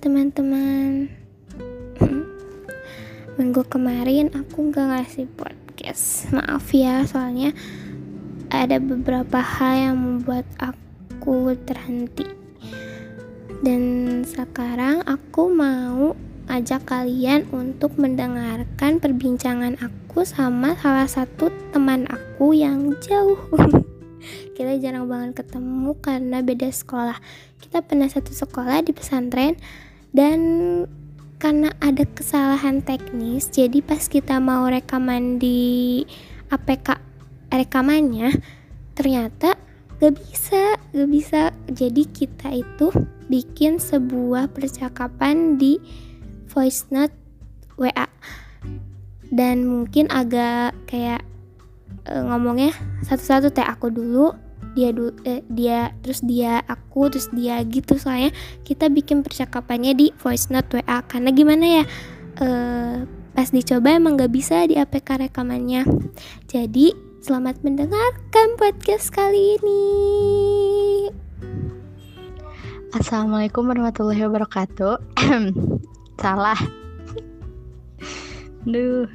teman-teman. Minggu kemarin aku gak ngasih podcast. Maaf ya soalnya ada beberapa hal yang membuat aku terhenti. Dan sekarang aku mau ajak kalian untuk mendengarkan perbincangan aku sama salah satu teman aku yang jauh. Kita jarang banget ketemu karena beda sekolah. Kita pernah satu sekolah di pesantren dan karena ada kesalahan teknis jadi pas kita mau rekaman di APK rekamannya ternyata gak bisa gak bisa. Jadi kita itu bikin sebuah percakapan di voice note WA dan mungkin agak kayak uh, ngomongnya satu-satu teh aku dulu dia du eh, dia terus dia aku terus dia gitu. Soalnya kita bikin percakapannya di voice note WA karena gimana ya uh, pas dicoba emang gak bisa di APK rekamannya. Jadi selamat mendengarkan podcast kali ini. Assalamualaikum warahmatullahi wabarakatuh. Salah. Duh.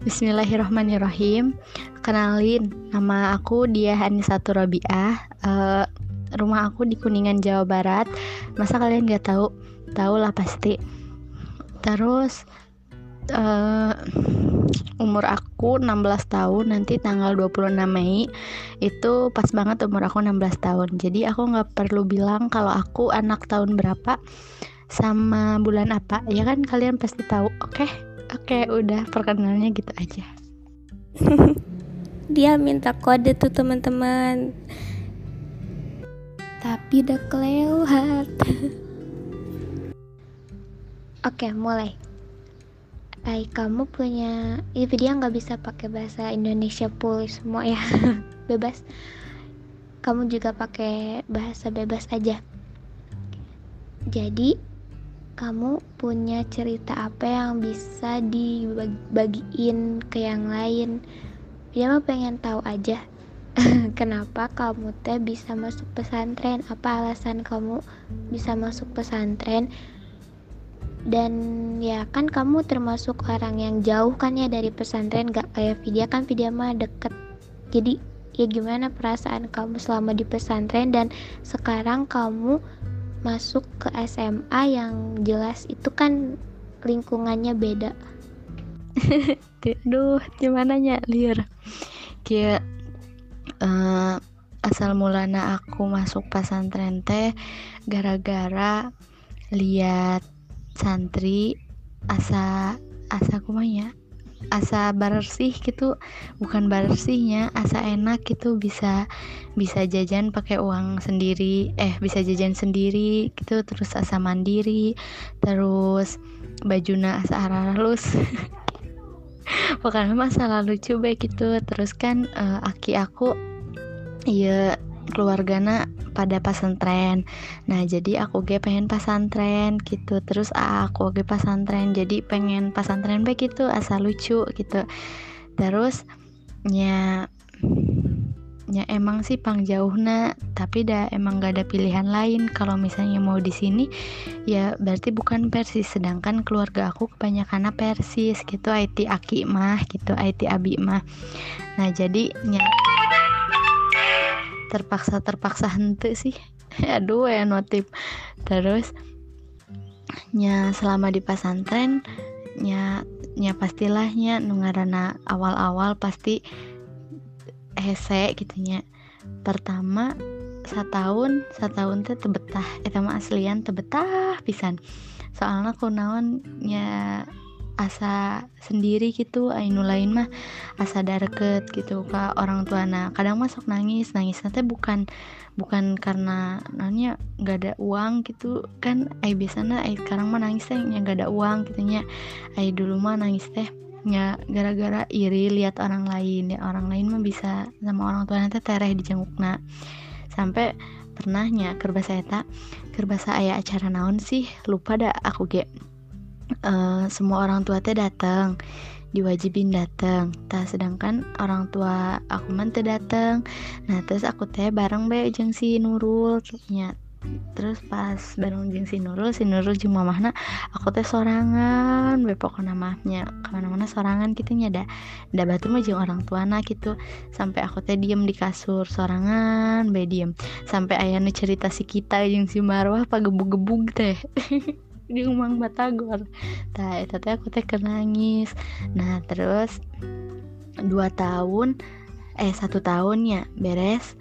Bismillahirrahmanirrahim. Kenalin, nama aku Dia Hanisatu Rabiah. Uh, rumah aku di Kuningan, Jawa Barat. Masa kalian gak tahu? Tahu lah pasti. Terus uh, umur aku 16 tahun nanti tanggal 26 Mei itu pas banget umur aku 16 tahun jadi aku nggak perlu bilang kalau aku anak tahun berapa sama bulan apa ya kan kalian pasti tahu oke okay? Oke, udah perkenalannya gitu aja. Dia minta kode tuh teman-teman. Tapi udah kelewat. Oke, mulai. Baik, kamu punya ini video nggak bisa pakai bahasa Indonesia full semua ya. bebas. Kamu juga pakai bahasa bebas aja. Jadi, kamu punya cerita apa yang bisa dibagiin ke yang lain dia mah pengen tahu aja. Kenapa kamu teh bisa masuk pesantren? Apa alasan kamu bisa masuk pesantren? Dan ya kan kamu termasuk orang yang jauh kan ya dari pesantren. Gak kayak video kan video mah deket. Jadi ya gimana perasaan kamu selama di pesantren? Dan sekarang kamu masuk ke SMA yang jelas itu kan lingkungannya beda Duh, gimana nya? Liar. Kayak uh, asal mulana aku masuk pesantren teh gara-gara lihat santri asa asa kumanya asa bersih gitu. Bukan bersihnya asa enak gitu. Bisa bisa jajan pakai uang sendiri. Eh bisa jajan sendiri gitu. Terus asa mandiri. Terus bajuna asa halus pokoknya masalah lucu baik gitu. Terus kan uh, aki aku iya keluargana pada pesantren nah jadi aku ge pengen pesantren gitu. Terus aku ge pesantren jadi pengen pesantren baik gitu asal lucu gitu. Terus nya ya emang sih pang jauh na tapi dah emang gak ada pilihan lain. Kalau misalnya mau di sini ya berarti bukan persis. Sedangkan keluarga aku kebanyakan persis gitu. IT aki mah gitu IT abi mah. Nah jadi nya terpaksa terpaksa hente sih. Aduh ya notif. Terus nya selama di pesantren nya nya pastilahnya nungarana awal-awal pasti hese gitunya. Pertama setahun setahun teh tebetah. Eta mah aslian tebetah pisan. Soalnya kunaonnya asa sendiri gitu ainu lain mah asa deket gitu ke orang tua nah kadang masuk nangis. Nangis nanti bukan bukan karena nanya nggak ada uang gitu. Kan ay biasanya ay sekarang mah nangis teh nggak ada uang gitunya. Ay dulu mah nangis teh ya gara-gara iri lihat orang lain ya orang lain mah bisa sama orang tua nanti tereh di nah sampai pernahnya kerba saya tak kerba saya acara naon sih? Lupa dah aku ge. Uh, semua orang tua teh datang diwajibin datang tak sedangkan orang tua aku man teh datang nah terus aku teh bareng be jeng si Nurul. Nya terus pas bareng jeng si Nurul si Nurul jeung mamahna aku teh sorangan we pokokna mahnya ke mana-mana sorangan gitu nya da. Da batu mah jeung orang tuana gitu sampai aku teh diem di kasur sorangan be diem. Sampai ayah cerita si kita jeung si Marwah pagebug-gebug teh. Di Umang Batagor tah eta teh aku teh nangis. Nah terus dua tahun eh satu tahunnya beres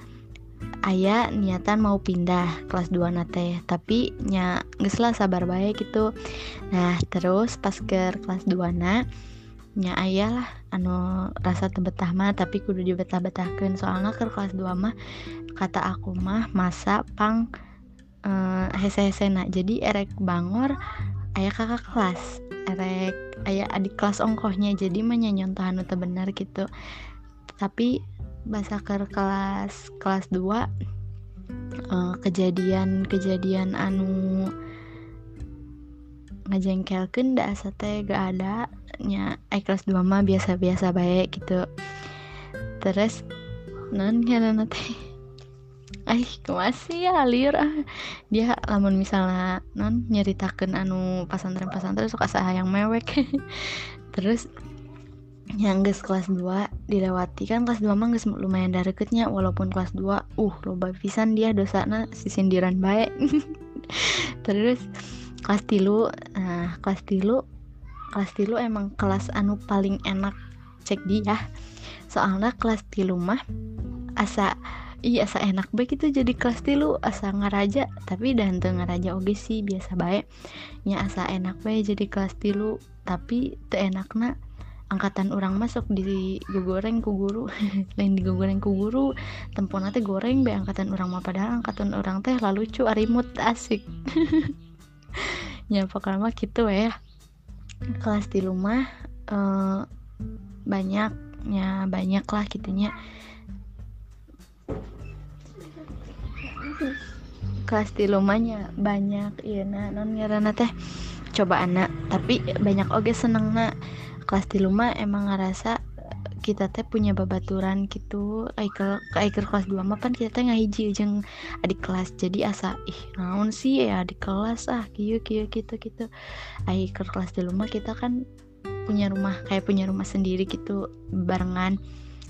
ayah niatan mau pindah kelas 2 nate tapi nya nggak lah sabar baik gitu. Nah terus pas ke kelas 2 na nya ayah lah anu rasa tebetah mah tapi kudu dibetah-betahkan soalnya ke kelas 2 mah kata aku mah masa pang uh, hese-hese nak jadi erek bangor ayah kakak kelas. Erek ayah adik kelas ongkohnya. Jadi anu benar gitu. Tapi basaker kelas kelas 2 uh, eh, kejadian-kejadian anu ngajengkelkan dah asa teh gak ada nya eh kelas 2 mah biasa-biasa baik gitu. Terus non karena teh? Ay, masih ya alir ah. Dia lamun misalnya non nyeritakan anu pasantren-pasantren suka sayang mewek. Terus yang guys kelas 2 dilewati. Kan kelas 2 mah guys lumayan deketnya walaupun kelas 2 uh loba pisan dia dosana si sindiran baik terus kelas tilu nah kelas tilu kelas tilu emang kelas anu paling enak cek dia. Soalnya kelas tilu mah asa iya asa enak baik itu jadi kelas tilu asa ngaraja. Tapi dan ngaraja oge sih biasa baik nya asa enak baik jadi kelas tilu tapi tuh enakna angkatan orang masuk di goreng ku guru. Lain di goreng ku guru tempon teh goreng be angkatan orang mah. Padahal angkatan orang teh lalu cu arimut asik. Ya pokoknya mah gitu ya kelas di rumah uh, banyaknya banyak lah gitunya kelas di rumahnya banyak iya nah non teh. Coba anak tapi banyak oge seneng nak kelas di rumah emang ngerasa kita teh punya babaturan gitu. Aikel ke kelas 2 mah kan kita teh ngahiji jeung adik kelas. Jadi asa ih naon sih ya adik kelas ah kieu kieu gitu gitu Aikel kelas di rumah kita kan punya rumah kayak punya rumah sendiri gitu barengan.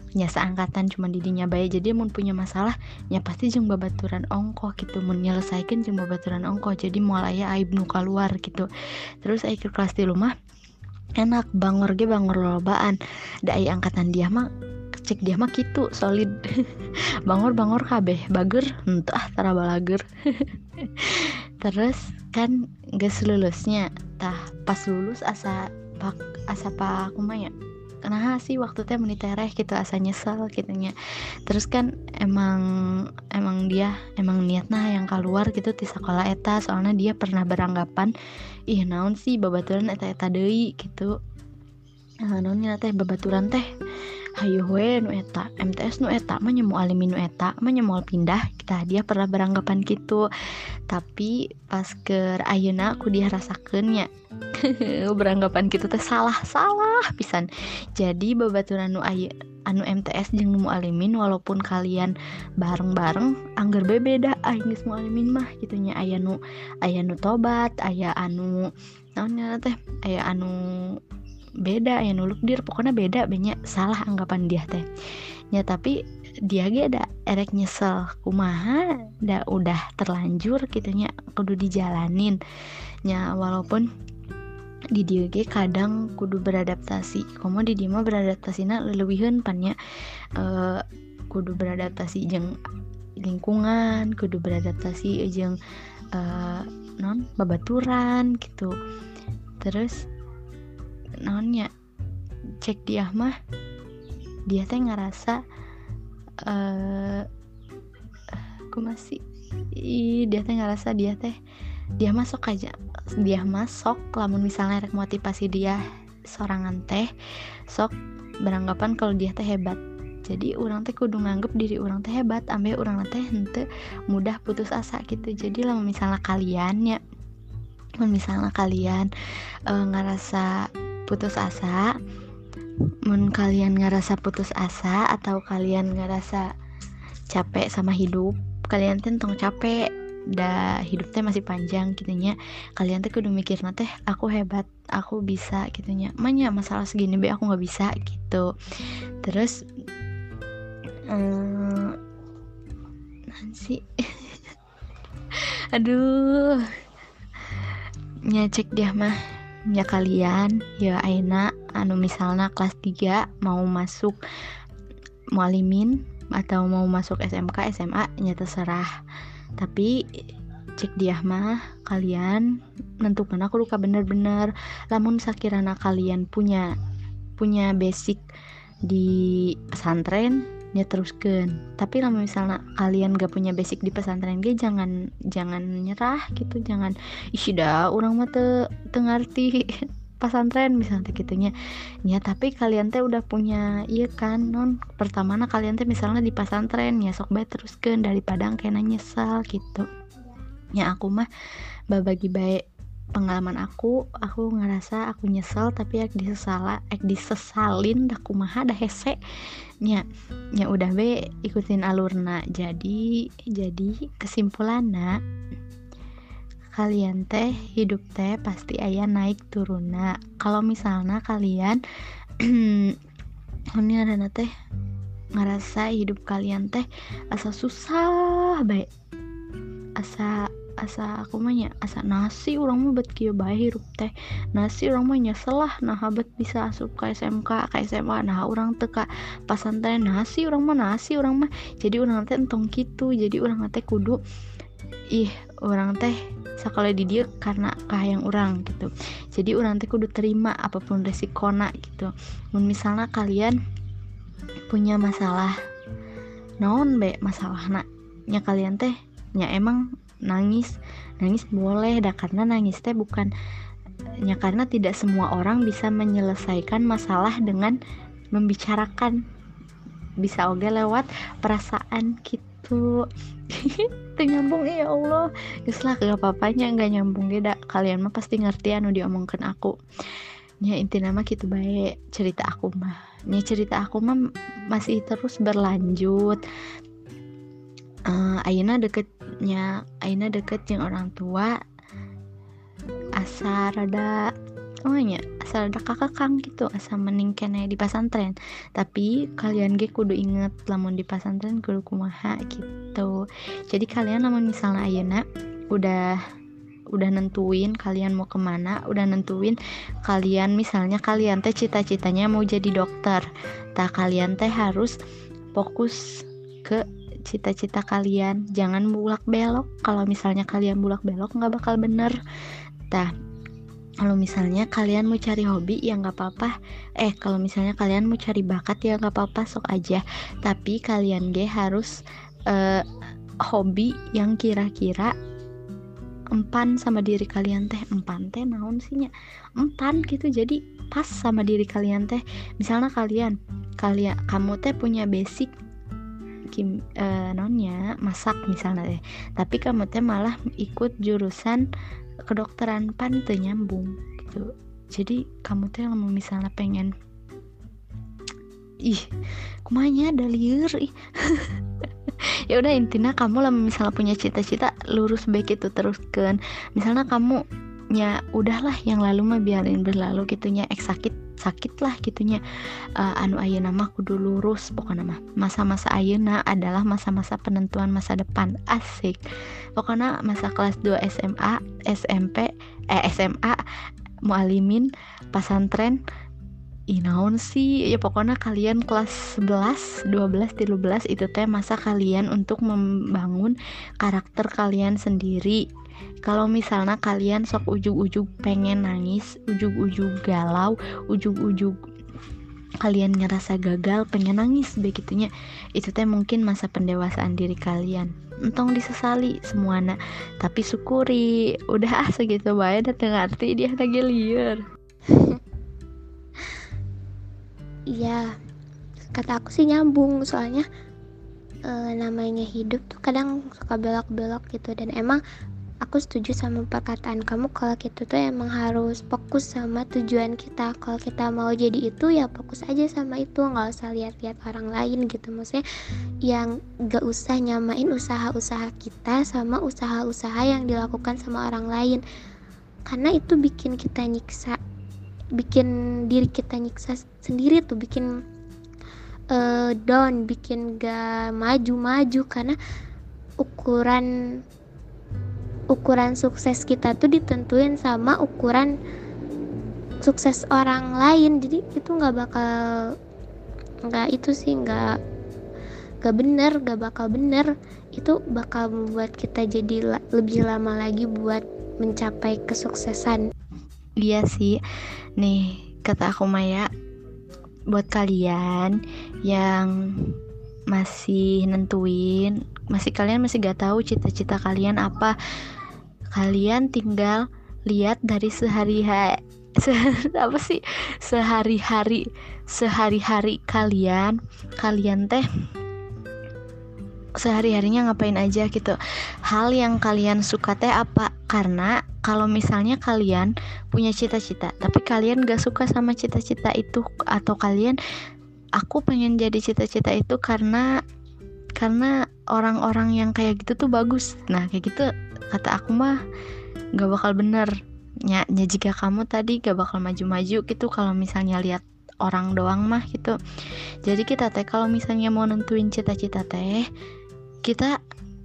Punya seangkatan cuma didinya baik jadi mau punya masalah ya pasti jeng babaturan ongkoh gitu. Menyelesaikan jeng babaturan ongkoh. Jadi mulai aib nu keluar gitu. Terus Aikel kelas di rumah enak bangor ge bangor lobaan dai angkatan dia mah cek dia mah gitu solid. Bangor bangor kabeh. Bager entah tara balager. Terus kan gak lulusnya. Tah pas lulus asa pak asa pak kumanya kenapa sih waktu teh menitereh gitu asa nyesel gitunya terus kan emang emang dia emang niatnya yang keluar gitu di sekolah eta. Soalnya dia pernah beranggapan ih naon sih babaturan eta eta deui gitu. Nah, naonnya teh babaturan teh Ayuhue nu eta. MTS nu eta mah nyemu alimin nu eta mah pindah. Kita dia pernah beranggapan gitu. Tapi pas ke ayeuna aku dia rasakannya beranggapan gitu teh salah salah pisan. Jadi babaturan nu ayu anu MTS jeung mu alimin walaupun kalian bareng-bareng anggar bebeda aing geus mu alimin mah gitunya aya nu aya nu tobat aya anu naonnya teh? Aya anu beda ya nuluk dir pokoknya beda banyak salah anggapan dia teh. Ya tapi dia ge ada erek nyesel kumaha da udah terlanjur gitunya kudu dijalanin. Ya walaupun di dia ge kadang kudu beradaptasi komo di dia mah beradaptasinya leluwiheun pannya uh, kudu beradaptasi jeng lingkungan kudu beradaptasi jeng uh, non babaturan gitu. Terus naonnya cek dia mah dia teh ngerasa uh, aku masih i, dia teh ngerasa dia teh dia masuk aja dia masuk lamun misalnya rek motivasi dia sorangan teh sok beranggapan kalau dia teh hebat. Jadi orang teh kudu nganggep diri orang teh hebat ambil orang teh hente mudah putus asa gitu. Jadi lah misalnya kalian ya misalnya kalian uh, ngerasa putus asa mun kalian ngerasa putus asa atau kalian ngerasa capek sama hidup kalian tentang capek da hidup teh masih panjang gitunya kalian teh kudu mikir teh aku hebat aku bisa gitunya manya masalah segini be aku nggak bisa gitu. Terus um, nanti aduh nyecek dia mah ya kalian ya Aina anu misalnya kelas 3 mau masuk mualimin atau mau masuk SMK SMA nya terserah. Tapi cek dia mah kalian nentukan. Aku luka bener-bener. Lamun sakirana kalian punya punya basic di pesantren ya teruskan. Tapi lama misalnya kalian gak punya basic di pesantren gue jangan jangan nyerah gitu. Jangan isi dah orang mah te, tengarti pesantren misalnya gitunya ya tapi kalian teh udah punya iya kan non? Pertama nah kalian teh misalnya di pesantren ya sok baik teruskan daripada kena nyesal gitu. Ya aku mah babagi baik pengalaman aku aku ngerasa aku nyesel tapi ek disesala ek disesalin dah kumaha dah hese. Nya nya udah be ikutin alurna. Jadi jadi kesimpulannya kalian teh hidup teh pasti ayah naik turuna kalau misalnya kalian ini ada teh ngerasa hidup kalian teh asa susah baik asa asa aku mah asa nasi orang mah bet kieu bae hirup teh. Nasi orang mah nyesel lah nah bet bisa asup ke SMK ke SMA nah orang teka pasantren nasi orang mah nasi orang mah. Jadi orang teh entong gitu jadi orang teh kudu ih orang teh sekali di dia karena yang orang gitu. Jadi orang teh kudu terima apa pun resikona gitu. Misalnya kalian punya masalah non be masalah nak nya kalian teh nya emang nangis. Nangis boleh dah karena nangis teh bukan ya karena tidak semua orang bisa menyelesaikan masalah dengan membicarakan. Bisa oke lewat perasaan gitu. Itu nyambung ya Allah. Geslah gak apa-apanya nggak nyambung geda kalian mah pasti ngerti anu diomongkan aku. Ya inti nama gitu baik cerita aku mah. Ya cerita aku mah masih terus berlanjut. Uh, Aina deketnya Aina deket yang orang tua. Asa rada oh nya asa rada kakak kang gitu. Asa mending kene di pasantren tapi kalian ge kudu inget lamun di pasantren kudu kumaha gitu. Jadi kalian lamun misalnya Aina udah udah nentuin kalian mau ke mana udah nentuin kalian misalnya kalian teh cita-citanya mau jadi dokter tak kalian teh harus fokus ke cita-cita kalian. Jangan bulak belok kalau misalnya kalian bulak belok nggak bakal bener. Nah, kalau misalnya kalian mau cari hobi ya nggak apa-apa. Eh kalau misalnya kalian mau cari bakat ya nggak apa-apa sok aja. Tapi kalian ge harus uh, hobi yang kira-kira empan sama diri kalian teh. Empan teh naon sihnya? Empan gitu. Jadi pas sama diri kalian teh. Misalnya kalian kalian kamu teh punya basic kim uh, nonnya masak misalnya deh. Tapi kamu teh malah ikut jurusan kedokteran pan tuh nyambung gitu. Jadi kamu teh misalnya pengen ih kumanya ada liur ih. Ya udah intinya kamu lah misalnya punya cita-cita lurus baik itu teruskan misalnya kamu ya udahlah yang lalu mah biarin berlalu gitunya ek sakit sakit lah gitunya. Uh, anu ayeuna mah kudu lurus pokoknya mah. Masa-masa ayeuna adalah masa-masa penentuan masa depan. Asik. Pokoknya masa kelas 2 SMA SMP eh SMA mualimin pasantren inaun sih? Ya pokoknya kalian kelas 11 12 13 itu teh masa kalian untuk membangun karakter kalian sendiri kalau misalnya kalian sok ujug-ujug pengen nangis ujug-ujug galau ujug-ujug kalian ngerasa gagal pengen nangis begitunya itu teh mungkin masa pendewasaan diri kalian. Entong disesali semuanya tapi syukuri udah ah segitu baik dateng arti dia lagi liar iya kata aku sih nyambung soalnya e, namanya hidup tuh kadang suka belok-belok gitu dan emang aku setuju sama perkataan kamu kalau kita tuh emang harus fokus sama tujuan kita. Kalau kita mau jadi itu ya fokus aja sama itu. Nggak usah lihat-lihat orang lain gitu. Maksudnya yang gak usah nyamain usaha-usaha kita sama usaha-usaha yang dilakukan sama orang lain. Karena itu bikin kita nyiksa bikin diri kita nyiksa sendiri tuh bikin uh, down bikin gak maju-maju. Karena ukuran ukuran sukses kita tuh ditentuin sama ukuran sukses orang lain. Jadi itu nggak bakal nggak itu sih nggak nggak bener nggak bakal bener. Itu bakal membuat kita jadi la lebih lama lagi buat mencapai kesuksesan. Iya sih. Nih kata aku Maya buat kalian yang masih nentuin masih kalian masih gak tahu cita-cita kalian apa kalian tinggal lihat dari sehari-hari se apa sih? Sehari-hari sehari-hari kalian kalian teh sehari-harinya ngapain aja gitu. Hal yang kalian suka teh apa? Karena kalau misalnya kalian punya cita-cita tapi kalian gak suka sama cita-cita itu atau kalian aku pengen jadi cita-cita itu karena karena orang-orang yang kayak gitu tuh bagus. Nah kayak gitu kata aku mah gak bakal bener. Ya, ya jika kamu tadi gak bakal maju-maju gitu kalau misalnya lihat orang doang mah gitu. Jadi kita teh kalau misalnya mau nentuin cita-cita teh kita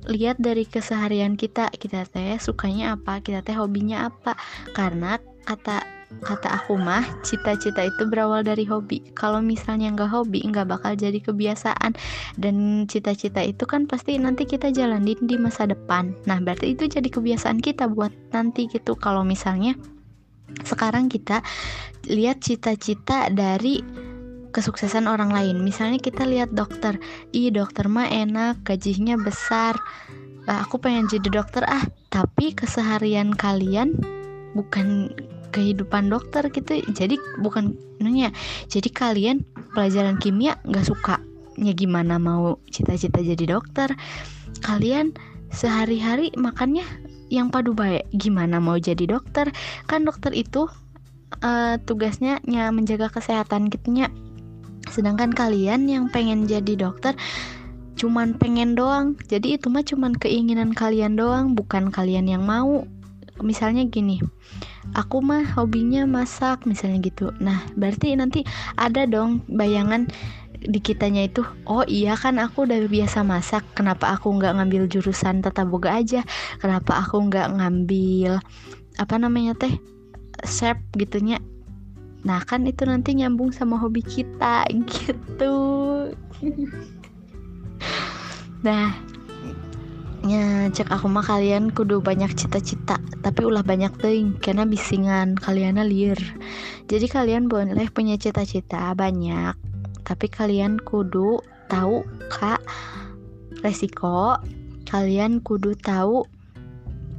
lihat dari keseharian kita. Kita teh sukanya apa? Kita teh hobinya apa? Karena kata kata aku mah cita-cita itu berawal dari hobi. Kalau misalnya nggak hobi nggak bakal jadi kebiasaan. Dan cita-cita itu kan pasti nanti kita jalanin di masa depan. Nah berarti itu jadi kebiasaan kita buat nanti gitu. Kalau misalnya sekarang kita lihat cita-cita dari kesuksesan orang lain. Misalnya kita lihat dokter ih dokter mah enak gajinya besar. Aku pengen jadi dokter ah tapi keseharian kalian bukan kehidupan dokter gitu. Jadi bukan nanya jadi kalian pelajaran kimia nggak suka ya gimana mau cita-cita jadi dokter. Kalian sehari-hari makannya yang padu baik. Gimana mau jadi dokter? Kan dokter itu uh, tugasnya nya menjaga kesehatan gitunya. Sedangkan kalian yang pengen jadi dokter cuman pengen doang. Jadi itu mah cuman keinginan kalian doang bukan kalian yang mau misalnya gini aku mah hobinya masak misalnya gitu. Nah berarti nanti ada dong bayangan di kitanya itu oh iya kan aku udah biasa masak kenapa aku nggak ngambil jurusan tata boga aja? Kenapa aku nggak ngambil apa namanya teh chef gitunya? Nah kan itu nanti nyambung sama hobi kita gitu. Nah ya cek aku mah kalian kudu banyak cita-cita tapi ulah banyak ting karena bisingan kalian liar jadi kalian boleh punya cita-cita banyak tapi kalian kudu tahu kak resiko kalian kudu tahu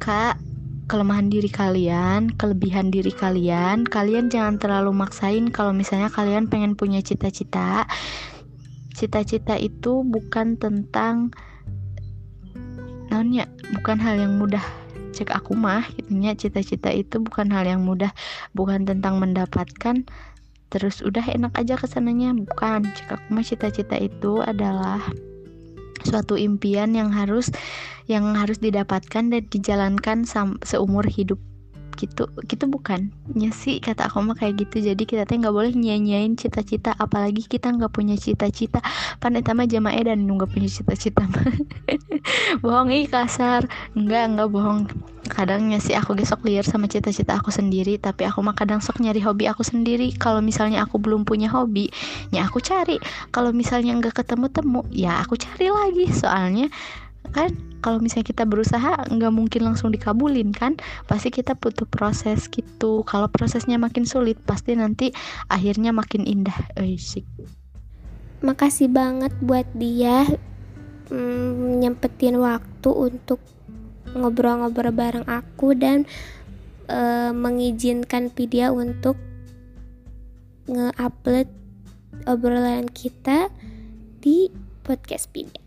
kak kelemahan diri kalian, kelebihan diri kalian. Kalian jangan terlalu maksain kalau misalnya kalian pengen punya cita-cita. Cita-cita itu bukan tentang naonnya bukan hal yang mudah. Cek aku mah gitunya cita-cita itu bukan hal yang mudah. Bukan tentang mendapatkan terus udah enak aja ke sananya. Bukan. Cek aku mah cita-cita itu adalah suatu impian yang harus yang harus didapatkan dan dijalankan seumur hidup gitu. Gitu bukan? Ya sih kata aku mah kayak gitu. Jadi kita teh nggak boleh nyanyain cita-cita apalagi kita nggak punya cita-cita. Pan eta mah jamaah dan nggak punya cita-cita bohong ih kasar. Enggak enggak bohong. Kadangnya sih aku gesok liar sama cita-cita aku sendiri. Tapi aku mah kadang sok nyari hobi aku sendiri. Kalau misalnya aku belum punya hobi ya aku cari. Kalau misalnya nggak ketemu temu ya aku cari lagi. Soalnya kan kalau misalnya kita berusaha nggak mungkin langsung dikabulin kan pasti kita butuh proses gitu kalau prosesnya makin sulit pasti nanti akhirnya makin indah Eisik. makasih banget buat dia mm, nyempetin waktu untuk ngobrol-ngobrol bareng aku dan uh, mengizinkan Vidya untuk nge-upload obrolan kita di podcast Vidya.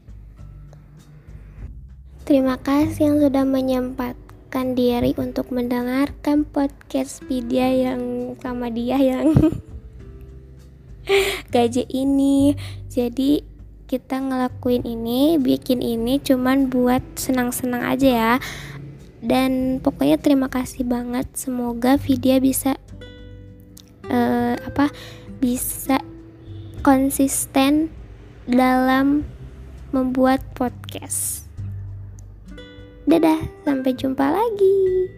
Terima kasih yang sudah menyempatkan diri untuk mendengarkan podcast Vidya yang sama dia yang gaji ini. Jadi kita ngelakuin ini bikin ini cuman buat senang-senang aja ya. Dan pokoknya terima kasih banget. Semoga Vidya bisa uh, apa bisa konsisten dalam membuat podcast. Dadah, sampai jumpa lagi.